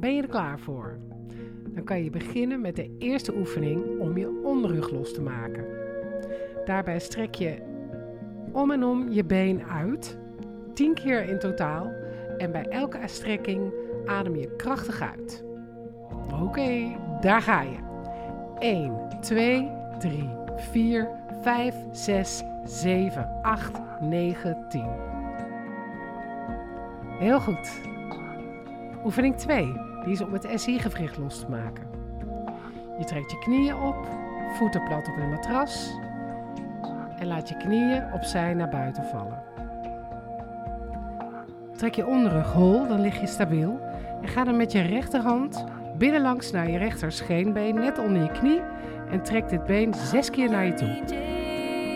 Ben je er klaar voor? Dan kan je beginnen met de eerste oefening om je onderrug los te maken. Daarbij strek je om en om je been uit, 10 keer in totaal. En bij elke strekking adem je krachtig uit. Oké, daar ga je. 1, 2, 3, 4, 5, 6, 7, 8, 9, 10. Heel goed. Oefening 2. Die is om het SI-gewricht los te maken. Je trekt je knieën op, voeten plat op een matras en laat je knieën opzij naar buiten vallen. Trek je onderrug hol, dan lig je stabiel en ga dan met je rechterhand binnenlangs naar je rechter scheenbeen net onder je knie en trek dit been zes keer naar je toe.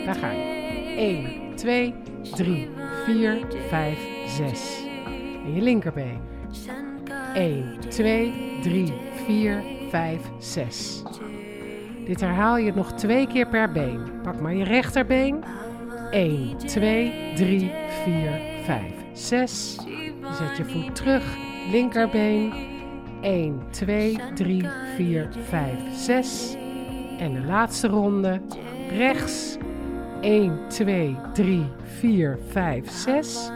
Daar ga je. 1, 2, 3, 4, 5, 6. En je linkerbeen. 1, 2, 3, 4, 5, 6. Dit herhaal je nog twee keer per been. Pak maar je rechterbeen. 1, 2, 3, 4, 5, 6. Zet je voet terug. Linkerbeen. 1, 2, 3, 4, 5, 6. En de laatste ronde. Rechts. 1, 2, 3, 4, 5, 6.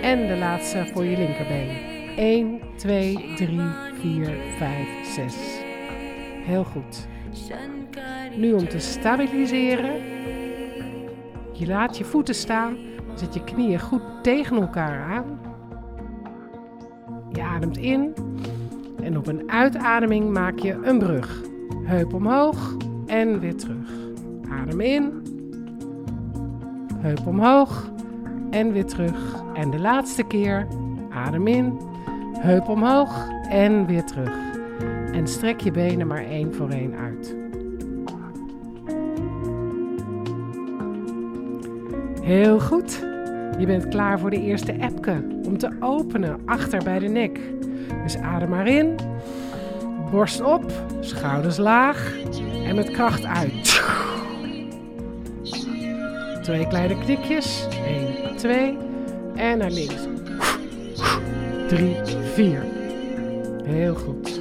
En de laatste voor je linkerbeen. 1, 2, 3, 4, 5, 6. Heel goed. Nu om te stabiliseren. Je laat je voeten staan. Zet je knieën goed tegen elkaar aan. Je ademt in. En op een uitademing maak je een brug. Heup omhoog en weer terug. Adem in. Heup omhoog en weer terug. En de laatste keer. Adem in. Heup omhoog en weer terug. En strek je benen maar één voor één uit. Heel goed. Je bent klaar voor de eerste epke om te openen achter bij de nek. Dus adem maar in. Borst op, schouders laag en met kracht uit. Twee kleine knikjes. 1, 2 en naar links. 3, 4. Heel goed.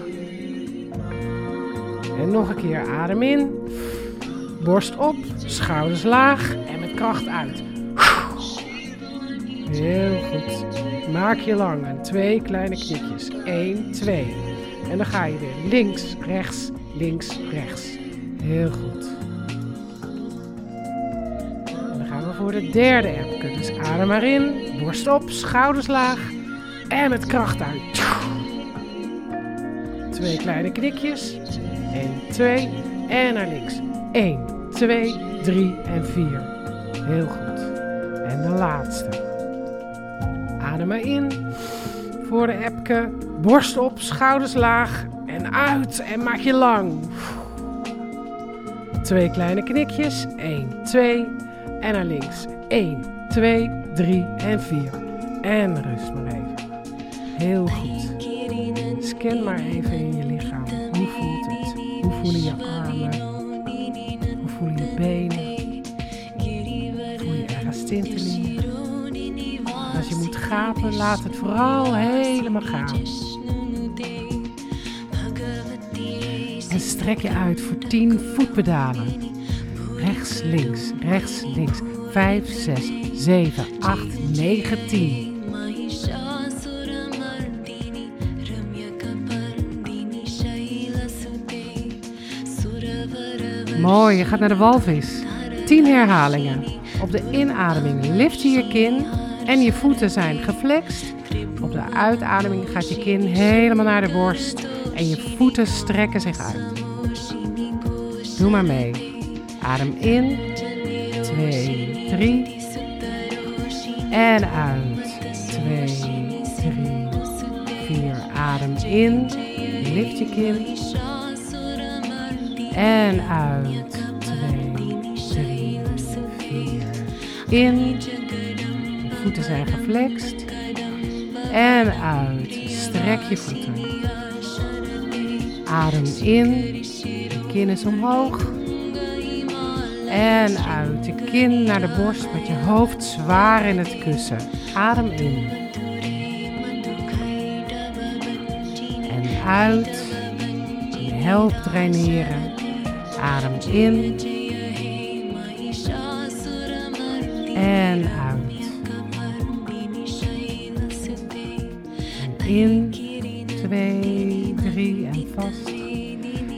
En nog een keer adem in. Borst op, schouders laag en met kracht uit. Heel goed. Maak je lang en twee kleine knikjes. 1, 2. En dan ga je weer links, rechts, links, rechts. Heel goed. Dan gaan we voor de derde epke. Dus adem maar in. Borst op, schouders laag en met kracht uit. Twee kleine knikjes. 1, 2 en naar links. 1, 2, 3 en 4. Heel goed. En de laatste. Adem maar in. Voor de epke. Borst op, schouders laag. En uit. En maak je lang. Twee kleine knikjes. 1, 2 en naar links. 1, 2, 3 en 4. En rust maar even. Heel goed. Scan maar even in je lichaam. Hoe voelt het? Hoe voelen je armen? Gapen, laat het vooral helemaal gaan. En strek je uit voor 10 voetpedalen. Rechts, links, rechts, links. 5, 6, 7, 8, 9, 10. Mooi, je gaat naar de walvis. 10 herhalingen. Op de inademing lift je je kin en je voeten zijn geflext. Op de uitademing gaat je kin helemaal naar de borst en je voeten strekken zich uit. Doe maar mee. Adem in. 2, 3. En uit. 2, 3, 4. Adem in. Lift je kin. En uit. 2, 3, 4. In. Voeten zijn geflext. En uit. Strek je voeten. Adem in. De kin is omhoog. En uit. De kin naar de borst met je hoofd zwaar in het kussen. Adem in. En uit. Help draineren. Adem in. En uit. In. Twee, drie en vast.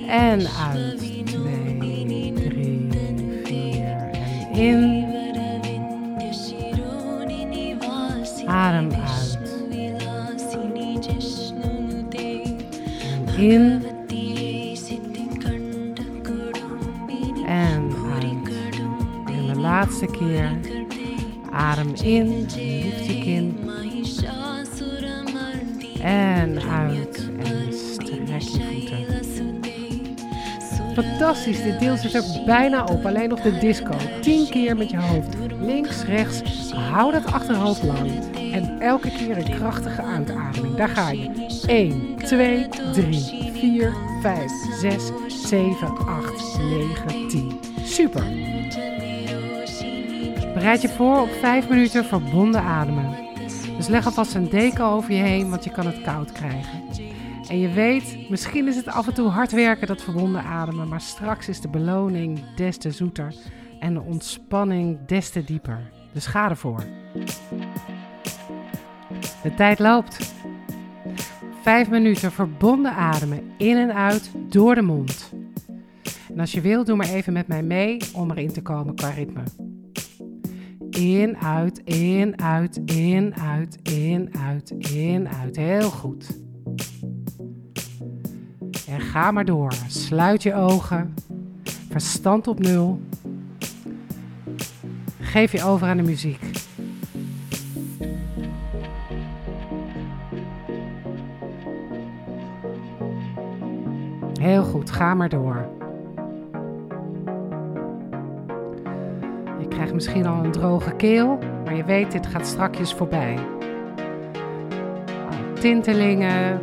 En uit. Twee, drie, vier en in. Adem uit. In. En uit. En de laatste keer. Adem in. Lift je kin. En uit. En strek je voeten. Fantastisch, dit deel zit er bijna op. Alleen nog de disco. 10 keer met je hoofd. Links, rechts. Hou dat achterhoofd lang. En elke keer een krachtige uitademing. Daar ga je. 1, 2, 3, 4, 5, 6, 7, 8, 9, 10. Super. Bereid je voor op 5 minuten verbonden ademen. Dus leg alvast een deken over je heen, want je kan het koud krijgen. En je weet, misschien is het af en toe hard werken dat verbonden ademen, maar straks is de beloning des te zoeter en de ontspanning des te dieper. Dus ga ervoor. De tijd loopt. Vijf minuten verbonden ademen in en uit door de mond. En als je wil, doe maar even met mij mee om erin te komen qua ritme. In, uit, in, uit, in, uit, in, uit, in, uit. Heel goed. En ga maar door. Sluit je ogen. Verstand op nul. Geef je over aan de muziek. Heel goed, ga maar door. Misschien al een droge keel, maar je weet, dit gaat strakjes voorbij. Tintelingen,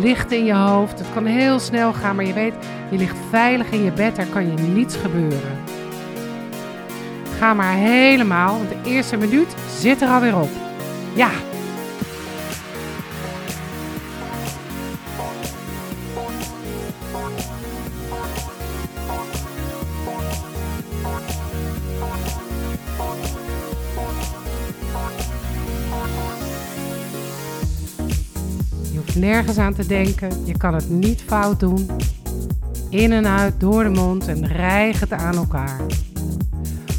licht in je hoofd. Het kan heel snel gaan, maar je weet, je ligt veilig in je bed, er kan je niets gebeuren. Ga maar helemaal, want de eerste minuut zit er alweer op. Ja. Nergens aan te denken, je kan het niet fout doen. In en uit door de mond en rijg het aan elkaar.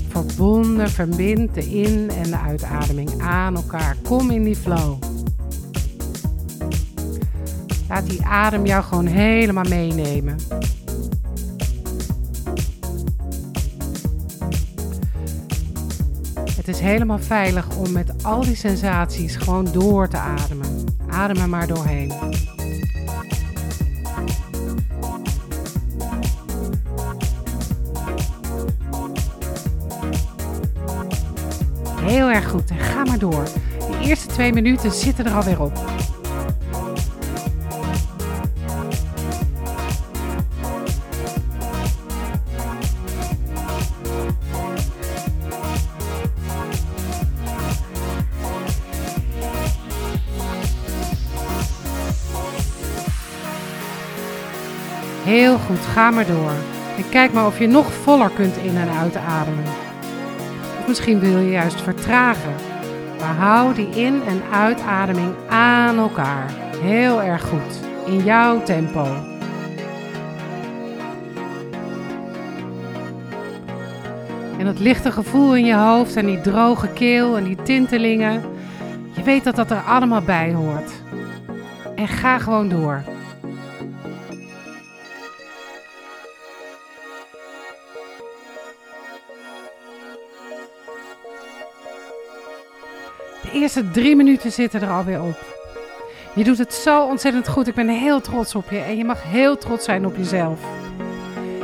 Verbonden, verbind de in- en de uitademing aan elkaar. Kom in die flow. Laat die adem jou gewoon helemaal meenemen. Het is helemaal veilig om met al die sensaties gewoon door te ademen. Adem er maar doorheen. Heel erg goed. En ga maar door. De eerste twee minuten zitten er alweer op. goed, ga maar door. En kijk maar of je nog voller kunt in- en uitademen. Of misschien wil je juist vertragen. Maar hou die in- en uitademing aan elkaar. Heel erg goed. In jouw tempo. En dat lichte gevoel in je hoofd en die droge keel en die tintelingen. Je weet dat dat er allemaal bij hoort. En ga gewoon door. De eerste drie minuten zitten er alweer op. Je doet het zo ontzettend goed. Ik ben heel trots op je. En je mag heel trots zijn op jezelf.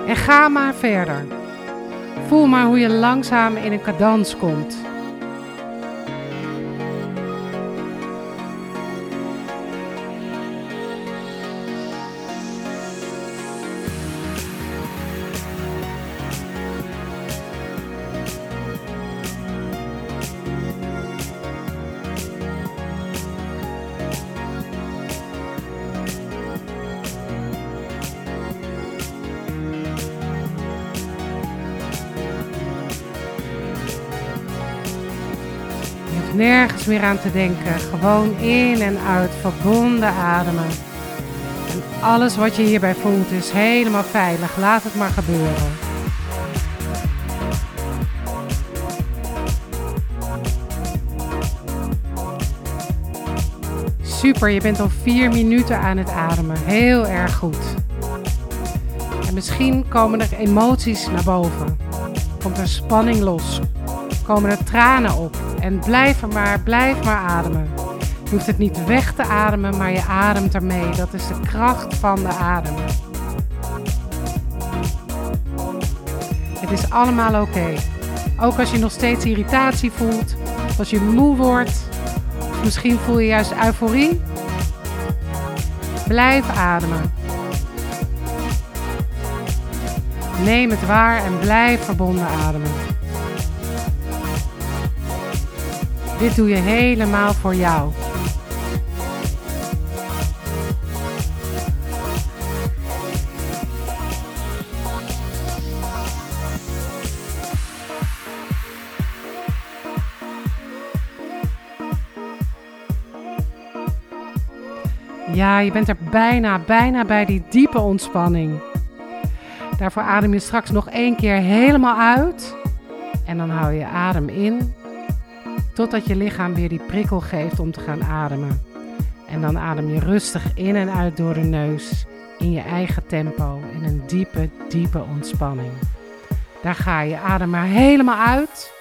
En ga maar verder. Voel maar hoe je langzaam in een cadans komt. Nergens meer aan te denken. Gewoon in en uit, verbonden ademen. En alles wat je hierbij voelt is helemaal veilig. Laat het maar gebeuren. Super, je bent al vier minuten aan het ademen. Heel erg goed. En misschien komen er emoties naar boven. Komt er spanning los. Komen er tranen op. En blijf maar, blijf maar ademen. Je hoeft het niet weg te ademen, maar je ademt ermee. Dat is de kracht van de adem. Het is allemaal oké. Ook als je nog steeds irritatie voelt, als je moe wordt, misschien voel je juist euforie. Blijf ademen. Neem het waar en blijf verbonden ademen. Dit doe je helemaal voor jou. Ja, je bent er bijna, bijna bij die diepe ontspanning. Daarvoor adem je straks nog één keer helemaal uit. En dan hou je adem in. Totdat je lichaam weer die prikkel geeft om te gaan ademen. En dan adem je rustig in en uit door de neus. In je eigen tempo. In een diepe, diepe ontspanning. Daar ga je. Adem maar helemaal uit.